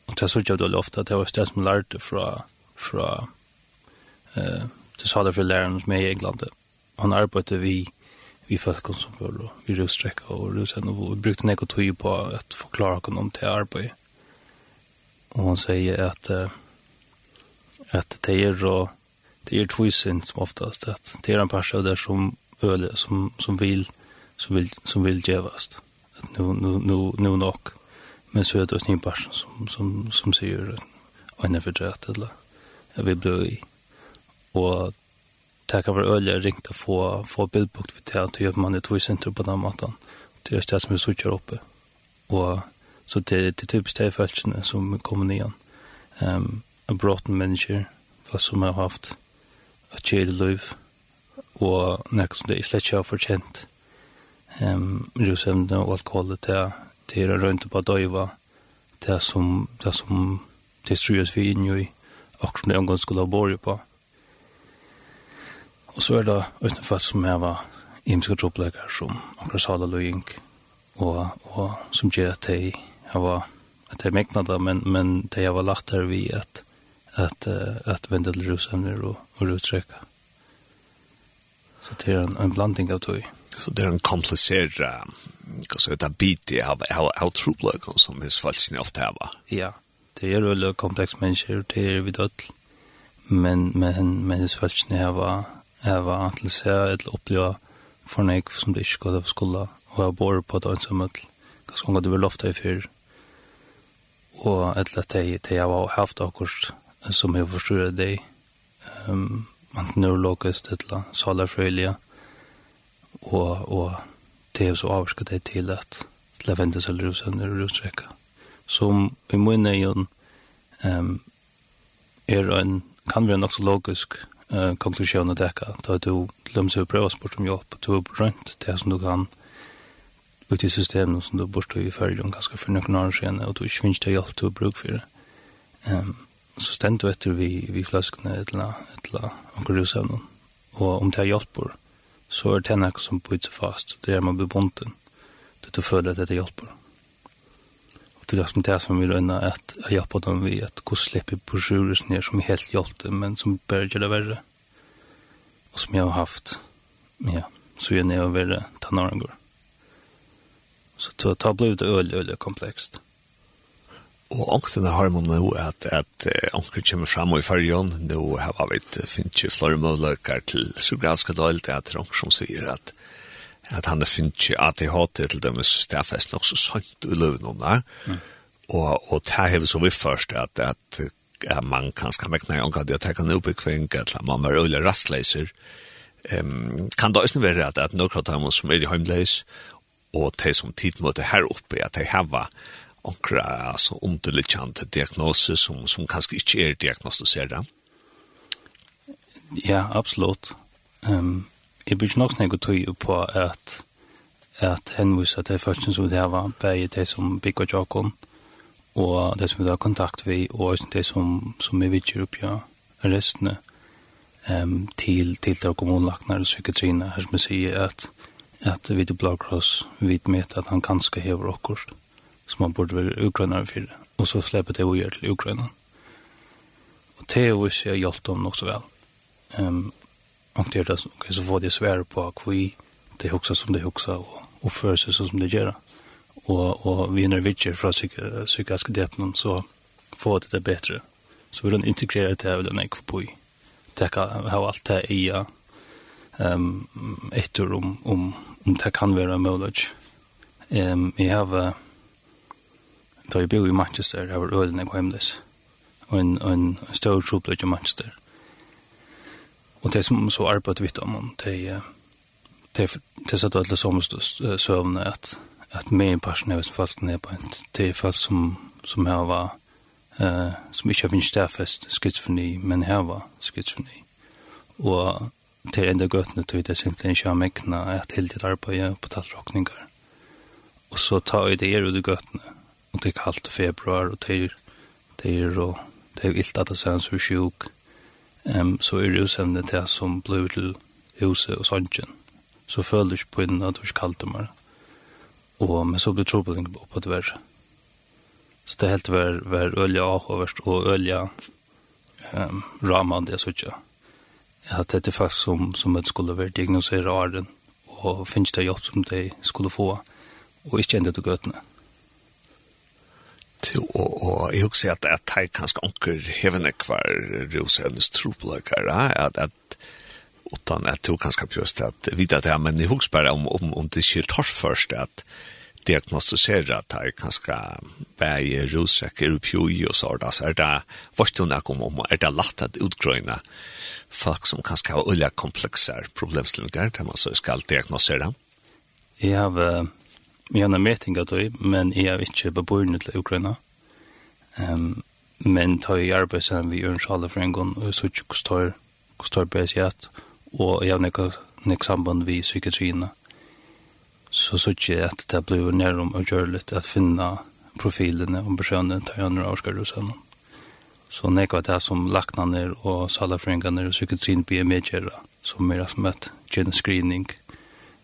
Og det er så ikke veldig ofte at det var sted som lærte fra, fra eh, til saler for læreren som er i England. Han arbeidde vi, vi folk som var, og vi russtrekket og rusen, og vi brukte nek og tog på at forklare henne om det arbeidet. Og han sier at, eh, at det er og det är tvisen som oftast att det är en person där som öle som som vill som vill som vill gevast. Att nu nu nu nu nog. Men så är det en person som som som säger att jag för det eller jag vill bli och tacka kan vara öl ringt att få få bildbukt för det att göra man det tvisen på den matan. Det är det som vi söker uppe. Och så det det typiskt det som kommer igen. Ehm um, en bråten människor fast som har haft et kjære liv, og noe som det er slett ikke har fortjent. Um, Rusevne og alkoholet, det er, det er rundt på døyva, det er som, det er som, det strues vi inn i, akkurat det en gang skulle ha borg på. Og så er det også fast som jeg var imenske tropplegger som akkurat sala løying, og, og som gjør at jeg, jeg var, at jeg mekna det, men, men det jeg var lagt her vi at, at, at, at vende til rusemner og, och uttrycka. Så det är en, en blanding av tog. Så det är en komplicerad kanske ett bit i av av true look som är falskt ofta här. Ja. Det är väl komplex människor det är vi dött. Men men men det falskt när var är var att se ett uppleva för nek som det inte går att skola och jag bor på det som att kanske hon går det lofta i för och ett lätt det jag har haft akkurat som jag förstår det um, neurologiskt eller salarfrøylige, og, og det er så avsket det til at til å vente seg rusen og rusrekka. Som i munnen er jo um, er en, kan være nok så logisk uh, konklusjon å dekke, da du lømser og prøver sport om hjelp, du er rønt det som du kan ut i systemet som du bortstår i fyrrjon ganske for noen år siden, og du ikke finnes det hjelp du har bruk for det. Um, så stendt du etter vi, vi fløskene et eller annet anker rusevnen. Og om det er hjelper, så er det noe som bryter seg fast. Det er man blir. Det du føler at det hjelper. Og det er som det som vi rønner at jeg hjelper dem vi at hvordan slipper brosjures ned som helt hjelper, men som börjar gjør det verre. Og som jeg har haft, ja, så gjør det å være går. Så det har blivit øl, øl, komplekst. Og ångsten har man nå at, at ångsten kommer fram i fargen. Nå har vi finnet flere muligheter til så det er at som sier at at han finnes ADHD til dem som stedfest nok så sant i løven under. Mm. Og, og det har vi så vidt først at, at, at man kan skal mekne en gang at det kan ubekving at man er øyelig rastleiser. Um, kan det også være at, at noen av dem som er i heimleis og de som tid måtte her oppe at de har onkra altså underliggjant diagnose som som kanskje ikke er diagnostiserade. Ja, absolutt. Ehm um, jag brukar nok snakke tog på at at hänvisa til försten som det var bare det som bygger och og det som vi har kontakt vi och det som som vi vill opp, ja restene, um, til, til det kommunläkare eller psykiatrin her som säger at att vid Blå Cross vet med at han kanske har också som han borde være ukrainere for. Og så slipper det å gjøre til Ukraina. Og det är också jeg hjälpt dem nok så vel. Um, och det är det okay, så får det svär på att vi det också som det är också och, och för sig som det gjør. Og, og vi er vi fra psyk psykiske depnen så får det det bedre. Så vi den integrere det här den jeg får på i. Det kan ha alt det i ja. um, etter om, om, om det kan være mulig. Um, jeg har Da jeg bor i Manchester, jeg var ølen jeg var hjemløs. Og en, en større troplig i Manchester. Og det som så arbeidet vidt om, om det det satt som så sövna att att med passion är som fast ner på en det fast som som här var eh som ikke skits för skizofreni men här var skizofreni och det enda nu tror det simpelthen inte av mäkna att helt det där på tatt och så tar ju det er det gott nu og det er kaldt februar, og det er, det er, og det er ilt at det er så sjuk, um, så er det jo det som blir til huset og sannsyn. Så føler du ikke på innen at du ikke kaldt mer. Og, men så blir trobelingen på det verre. Så det er helt vær, vær ølja avhåverst og ølja um, ramad, jeg synes ikke. Jeg har tett det faktisk som, som et skulle være diagnosere åren, og finnes det hjelp som de skulle få, og ikke enda til gøtene. Mm og, og jeg husker at at her kanskje anker hevende kvar rosennes tropeløkker, at, at utan at du kanskje just at vita det men jeg husker bare om, om, om det skjer torf først, at diagnostisera at her kanskje bæge är og pjoj og så, så er det vart jo nek om, er det lagt at utgrøyne folk som kanskje har ulike komplekser det kan man så skal diagnostisera Jeg har vi har en meting av det, men jeg er ikke beboerne til Ukraina. Um, men tar i arbeid sammen vi gjør en sjale for en gang, og så ikke hvordan tar BSJAT, og jeg har nekk samband vi psykiatrina. Så så ikke at det blir nærum og gjør litt at finne profilene og personene tar andre avskar og sånn. Så nekk var det som laknaner og salafrenganer og psykiatrin blir medgjera, som er som et gjenskrining,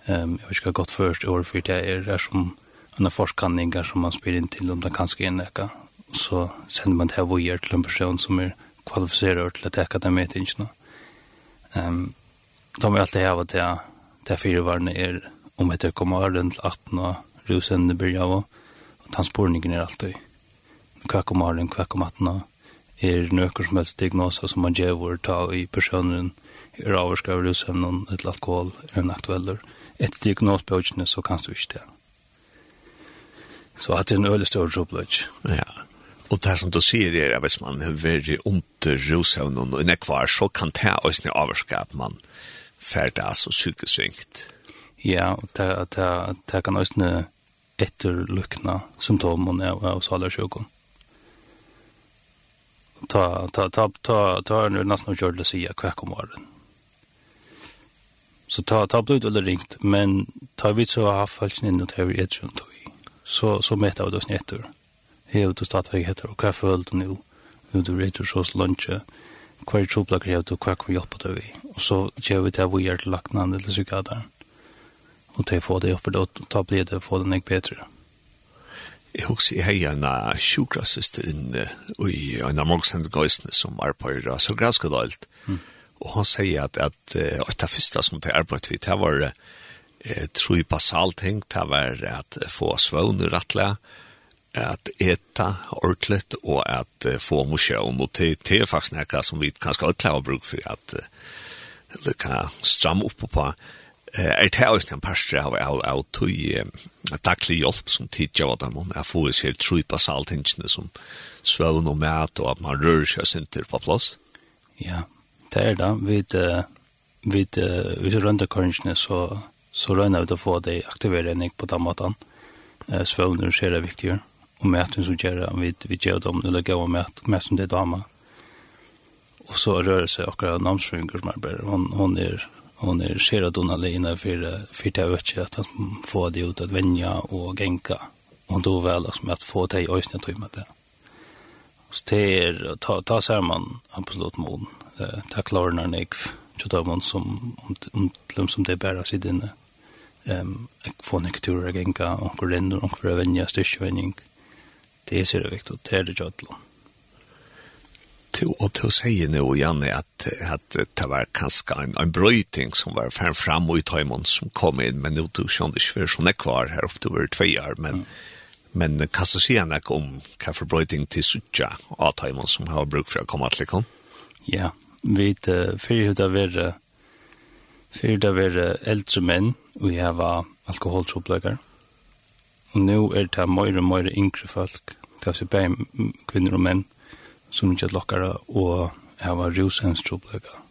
Ehm jag ska gott först år för det är det som en forskningar som man spelar in till om det kanske är näka. Så sänder man det här vår till en person som är kvalificerad till att täcka den mätningen. Ehm de har alltid här vad det det fyra varna är om heter kommer runt 18 och rusen börjar och transportningen är alltid kvack om arlen, kvack om attna, er nøkker som helst diagnoser som man gjevor ta i personen, er avskriver rusevnen, et alkohol, er en aktueller etter diagnosbøkene, så kan du ikke det. Så at det er en øyelig større trobløk. Ja, og det som du sier er at hvis man er veldig under roshavnen og nekvar, så kan det også avvarske at man ferdig altså sykesvingt. Ja, og det, det, det kan også etterlukna symptomene av, av salersyken. Ta, ta, ta, ta, ta, ta, ta, ta, ta, ta, ta, ta, ta, Så ta ta blod eller ringt, men ta vi så ha falsk inn och över ett runt och så så mäter vi då snettor. Hur du startar vi heter och kaffe öl nu. Nu du rätter så lunch. Kvar tjopla grejer då kvar vi upp då vi. Och så gör vi det vi är till lacknan eller så där. Och det få det upp då ta blir det få den bättre. Jeg husker jeg har en sjukrasister inne i en av morgensendgøysene som er på høyre, så ganske dalt. Mm. Og han sier at, at og det første som det arbeidet vi, det var eh, tro i basalt ting, det var at få svøvn rettelig, at eta ordentligt og at uh, få motion og til til faktisk näka som vi kanskje har klar bruk for at uh, det kan stramme opp på. Uh, er det også en parstre av av av tog uh, daglig hjelp som tidja vad man jeg får jo helt tru på salt som svøvn og mat og at man rører seg center på plass. Ja, det er det. Vi, uh, vi, vi rønner kornsene, så, så rønner vi til å få det aktivere enn på den måten. Eh, Svøvner skjer det viktigere. Og mæten som gjør det, vi, vi gjør dem, eller gav mæt, mæt som det er dama. Og så rører seg akkurat namnsfringer som er bare, hun, hun er hon är skärad hon alla inne for for det vet at han får det ut at vänja og genka och då vel som at få det i ösnet med det. Så det er ta ta ser man absolutt mod eh tackla ordnar nek tjuta man som om om som det bara sig inne. ehm ek får nek tur igen ka och korrendo och för vänja styrsvänning det är så viktigt det är det jotlo och då säger nu Janne att att det var kanske en en bryting som var fram fram och i timon som kom in men nu tog sig inte för så kvar här upp till över två år men mm. men kan kassa sig om kaffe bryting till sucha och timon som har brukt för att komma till kom. Ja, vid uh, fyrhjuta vera fyrhjuta vera eldre menn og jeg var alkoholsoplegger. Og nå er det mer og mer yngre folk, det kanskje bare kvinner og menn, som ikke lokkere og jeg var rusens rusensoplegger.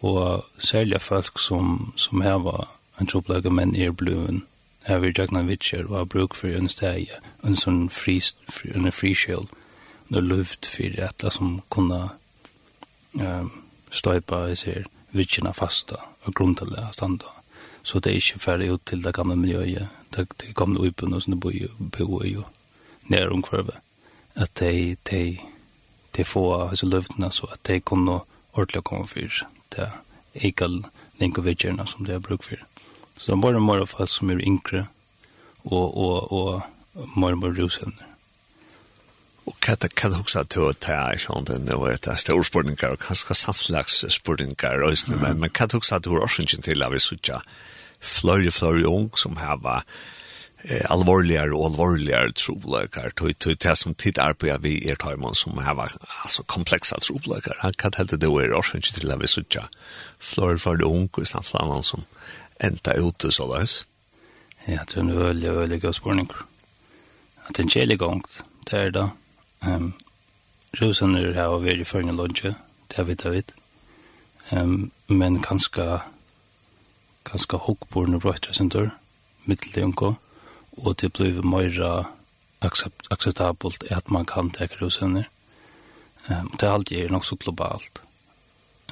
Og særlig folk som, som jeg var en troplegger, men er bluen. Jeg vil gjøre noen vitsjer og har bruk for en steg, en sånn fri, fri, en friskjøl, en luft for et som kunne um, støypa i ser vitsjena fasta og grunntallet av standa. Så det er ikke ferdig ut til det gamle miljøet, det, det gamle uipen som det bor i boi og nær omkvarve. At de, de, de få disse løftene så at de kunne ordentlig komme for det er ikke lenge vitsjena som de har brukt for. Så det er bare mer folk som er yngre og, og, og mer og mer rusevner. Och kan det kan också att ta i sånt den där det är stor sportingar och kanske samtlags sportingar och så men man kan också att det är till av sucha flöj flöj ung som här var eh, allvarligare och allvarligare trolökar. till till det som tittar på vi er tajman som har alltså, komplexa trolökar. Han kan helt det är orsen till att vi suttar flör för det ung och samflamman som enda ut så där. Ja, det är en ölig, ölig spårning. Att det är en kjellig gång, det är det. Um, Rosaner har vært i førne lunge, det vet jeg vet. Um, men kanskje kanskje hokkborne brøytre sin dør, middel unko, og det blir mer accept, akseptabelt at man kan teke rosaner. Um, det er alltid nok så globalt.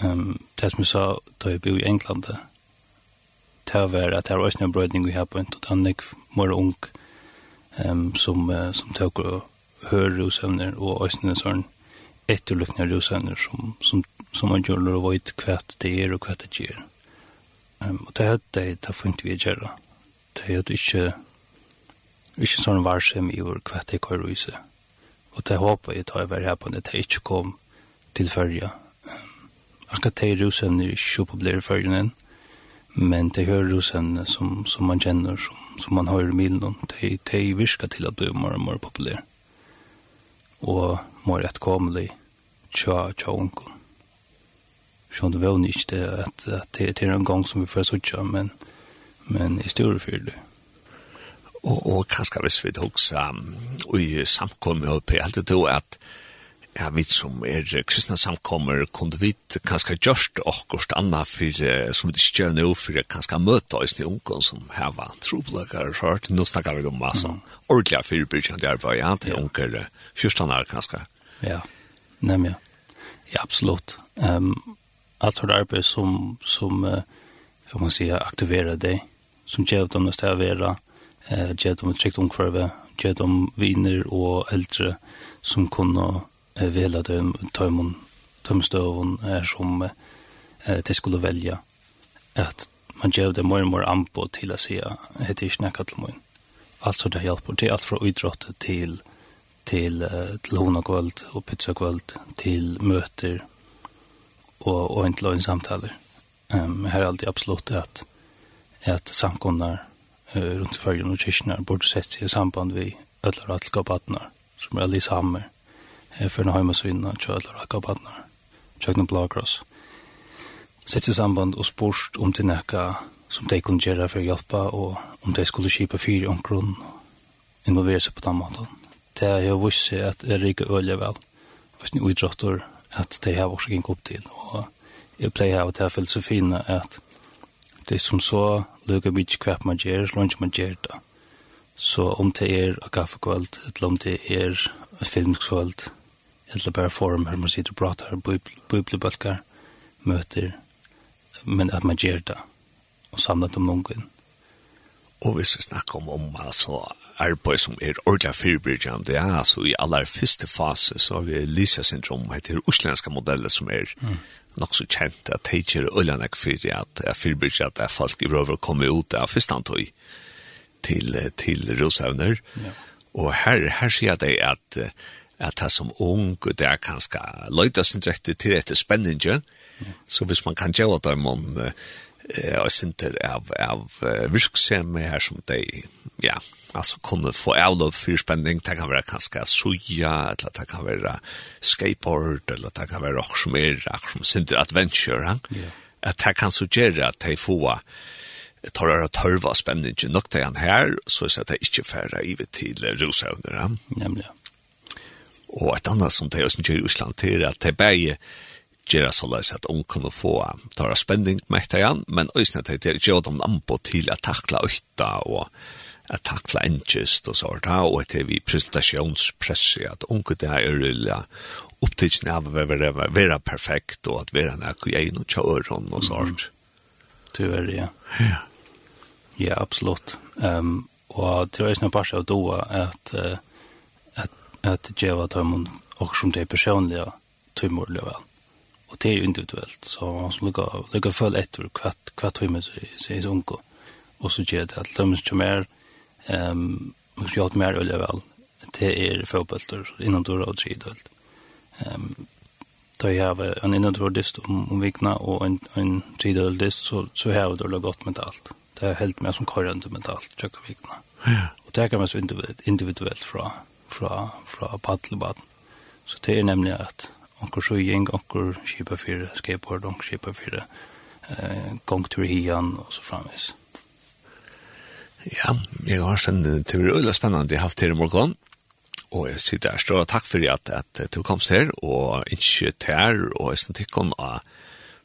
Um, det som jeg sa da jeg bor i England, det var at det er også en brøydning vi har på en, og det er mer ung um, som, uh, som tøker og hørrosevner og øsne sånn etterlykkende rosevner som, som, som man gjør og vet hva det er og hva det gjør. Um, og det er det, det funnet vi gjør. Det er ikke, ikke sånn varsem i hvor hva det går i. Og det håper jeg tar være her på det, det ikke kom til førje. Um, akkurat det rosevner er ikke populære førjen enn men det hör rosen som som man kjenner, som som man har i milen de de til till att bli mer og mer populär og mer etterkommelig tja tja onkel. Sjøn det var ikke det at, at det er en gang som vi får sutja, men, men i store fyr. Og, og hva skal vi svidt um, i samkommet oppe? Jeg heldig to at ja, vi som er kristna samkommer, kunne vi kanskje gjørst akkurat anna for, som vi ikke gjør nå, for kanskje møte oss til ungen som heva troblager og hørt. Nå snakker vi om masse mm. ordentlig fyrbyrkjent arbeid, ja, til unger, fyrstanar kanskje. Ja, nemlig, ja. Ja, absolutt. Um, alt for arbeid som, som uh, jeg må si, aktiverer dig. Som gjør dem å stå stävera, eh, ger dem ett tryggt omkvarve, ger dem viner og eldre som kunde vela dem tømmen tømstøven er som eh, det skulle velja at man gjør det mer og mer anpå til å si at det ikke nekka til min altså det hjelper til alt fra idrott til til, til hunakvöld og pizza kvöld til møter og, og en til samtaler. Um, her er alltid absolutt at at samkomnar uh, rundt i fyrgen og kyrkene burde sett seg i samband vi ødler og atlegabatnar som er alle i for en heimasvinna, kjødler og akkabatnar, kjøkken blagras. Sett i samband og spørst om til nekka som de kunne gjøre for å hjelpe, og om de skulle kjipa fyri om grunn, og involvere seg på den måten. Det er jo vist seg at er riker øye vel, og sin uidrottor, at de har også gikk opp til, og jeg pleier av at jeg føler så fine at det som så lukker mye hva man gjør, så ikke man gjør det. Så om det er a kaffekvöld, eller om det er a filmskvöld, eller bare forum her man sitter og pratar bibelbalkar møter, men at man gör det och samlar om noen. Og hvis vi snakker om, om altså, arbeid som er ordentlig fyrbyrgjende, det er altså i aller første fase, så har vi Elisa-syndrom, heter uslenske modeller som er mm. nok så kjent, at det ikke er øylandek fyrir, at jeg fyrbyrger at det er folk i røver kommer ut av første antøy til, til rosevner. Ja. Og her, her sier jeg det at at det som ung, og det er kanskje løyda sin rette til etter spenninger, ja. så hvis man kan gjøre det om eh och center av av virksomhet her som de ja alltså kunne få avlopp for spenning, det kan være kanskje suja, eller det kan være skateboard eller det kan være også mer action center adventure ja. Att det kan suggere at de får tar det tørva spänningen nok det han her, så er det ikke færre i till rosavner ja. Og et annet som det er som gjør i Osland, til er at det er bare gjør så løs at hun kunne få tåra spenning med det igjen, men også at det gjør dem anbå til å takle øyta og å takle enkjøst og så sånt, og at det er vi presentasjonspresset, at hun kunne det er rulle opptidsen av å være være perfekt og at være nek og jeg noe kjøren og sånt. Tyvärr, ja. Ja, ja absolutt. Um, og det var ikke noe bare av doa at uh, at djeva tøymon og som det er personlige tøymor vel. Og det er jo individuelt, så man skal lukka, lukka følge etter hva hva tøymor seg er unko. Og så gjør det at tøymor som er, um, man skal gjøre mer øye vel, det er fotballter innan døra og tridølt. Um, da jeg har en innan døra dist om, om vikna og en, en tridølt dist, så, så har jeg det godt mentalt. Det er helt mer som korrende mentalt, tjøkta vikna. Ja. Og det kan man så individuelt fra fra, fra paddelbaden. Så det er nemlig at onkur sjøying, onker kjipa fire skateboard, onker kjipa fire eh, gongtur hian og så framvis. Ja, jeg har sen til å øyla spennende jeg har haft her i morgen. Og jeg sier der, stor takk for at, at du komst her, og ikke til her, og jeg snakker om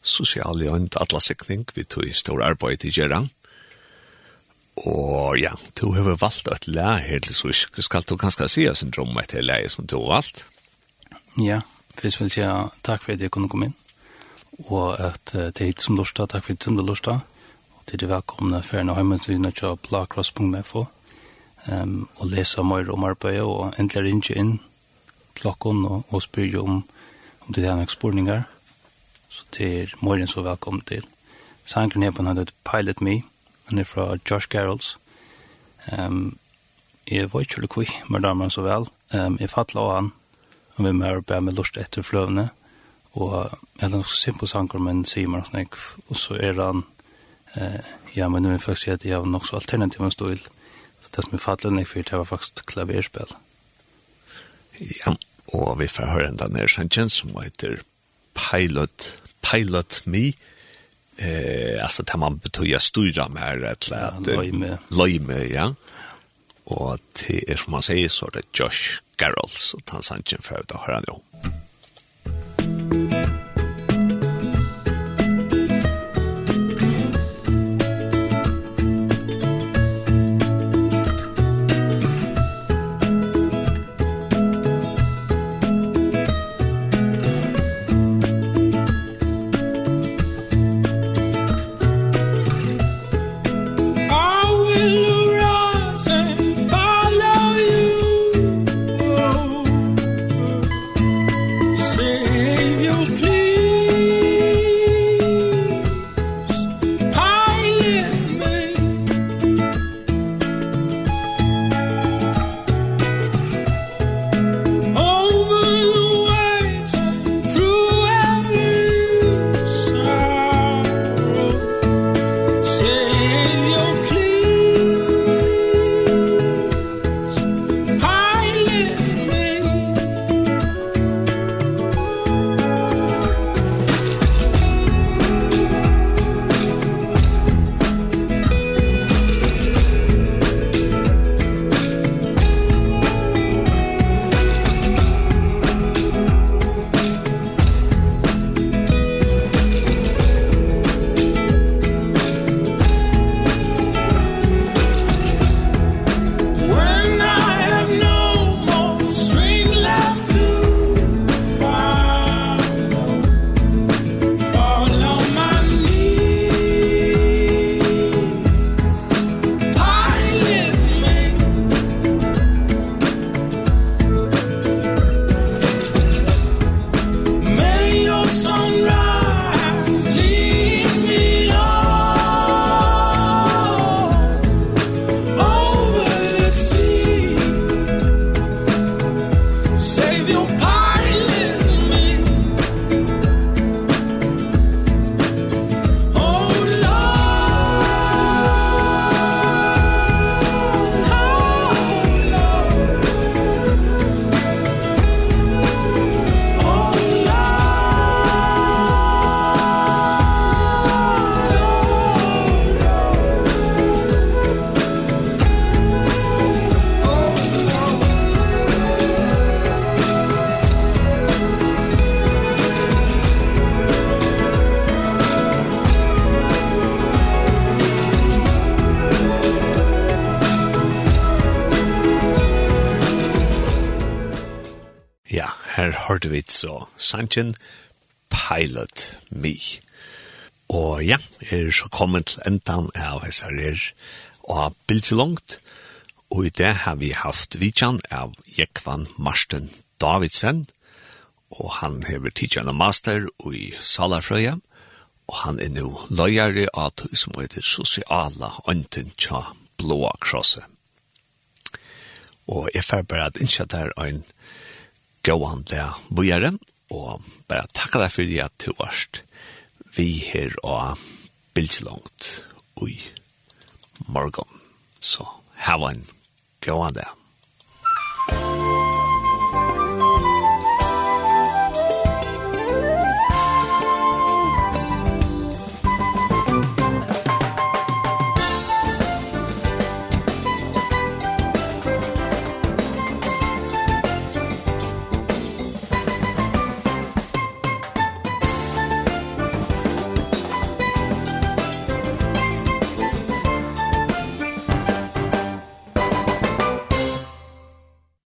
sosiale og atlasikning, vi tog i stor arbeid i Gjerang. Og ja, du har valgt et lære her til Svisk. Skal du kanskje si oss en drøm etter lære som du har valgt? Ja, først vil jeg si takk for at jeg kunne komme inn. Og at uh, det er hit som lortet, takk for at du kunne lortet. Og til det velkomne for en hjemme til nødt til å um, og lese mer om arbeidet og endelig ringe inn klokken og, og spørre om, om det er noen spørninger. Så det er mer enn så velkommen til. Sankeren er på nødt Pilot Me Han er fra Josh Garrels. Um, jeg var ikke lukkig, men da man så vel. Um, jeg fattla av han, og vi mer bære med lust etter fløvene. Og jeg hadde noe simpel sanger, men sier man sånn, og så er han, eh, ja, men nå er jeg faktisk at jeg har nok så alternativ en stil. Så det som jeg fattla nek for, det var faktisk klaverspill. Ja, og vi får høre den der sangen som heter Pilot, Pilot Me, Pilot Me, eh alltså där man betyder styra mer eller att lime lime ja. Och det är som man säger så det Josh Garrels och han sanchen för det har han ju Save your sangen Pilot Me. Og ja, er så kommet til endan av SRR og bildet langt, og i det har vi haft vidtjan av Jekvan Marsten Davidsen, og han hever tidtjan master i Salafrøya, og han er nå løyere av tog som heter Sosiala Ønten Tja Blåa Krosset. Og jeg får bare at innskjøtt her en gåan der bojere, og bare takk deg for at du varst vi her og bildslångt i morgon. Så, so, ha en gåan dag.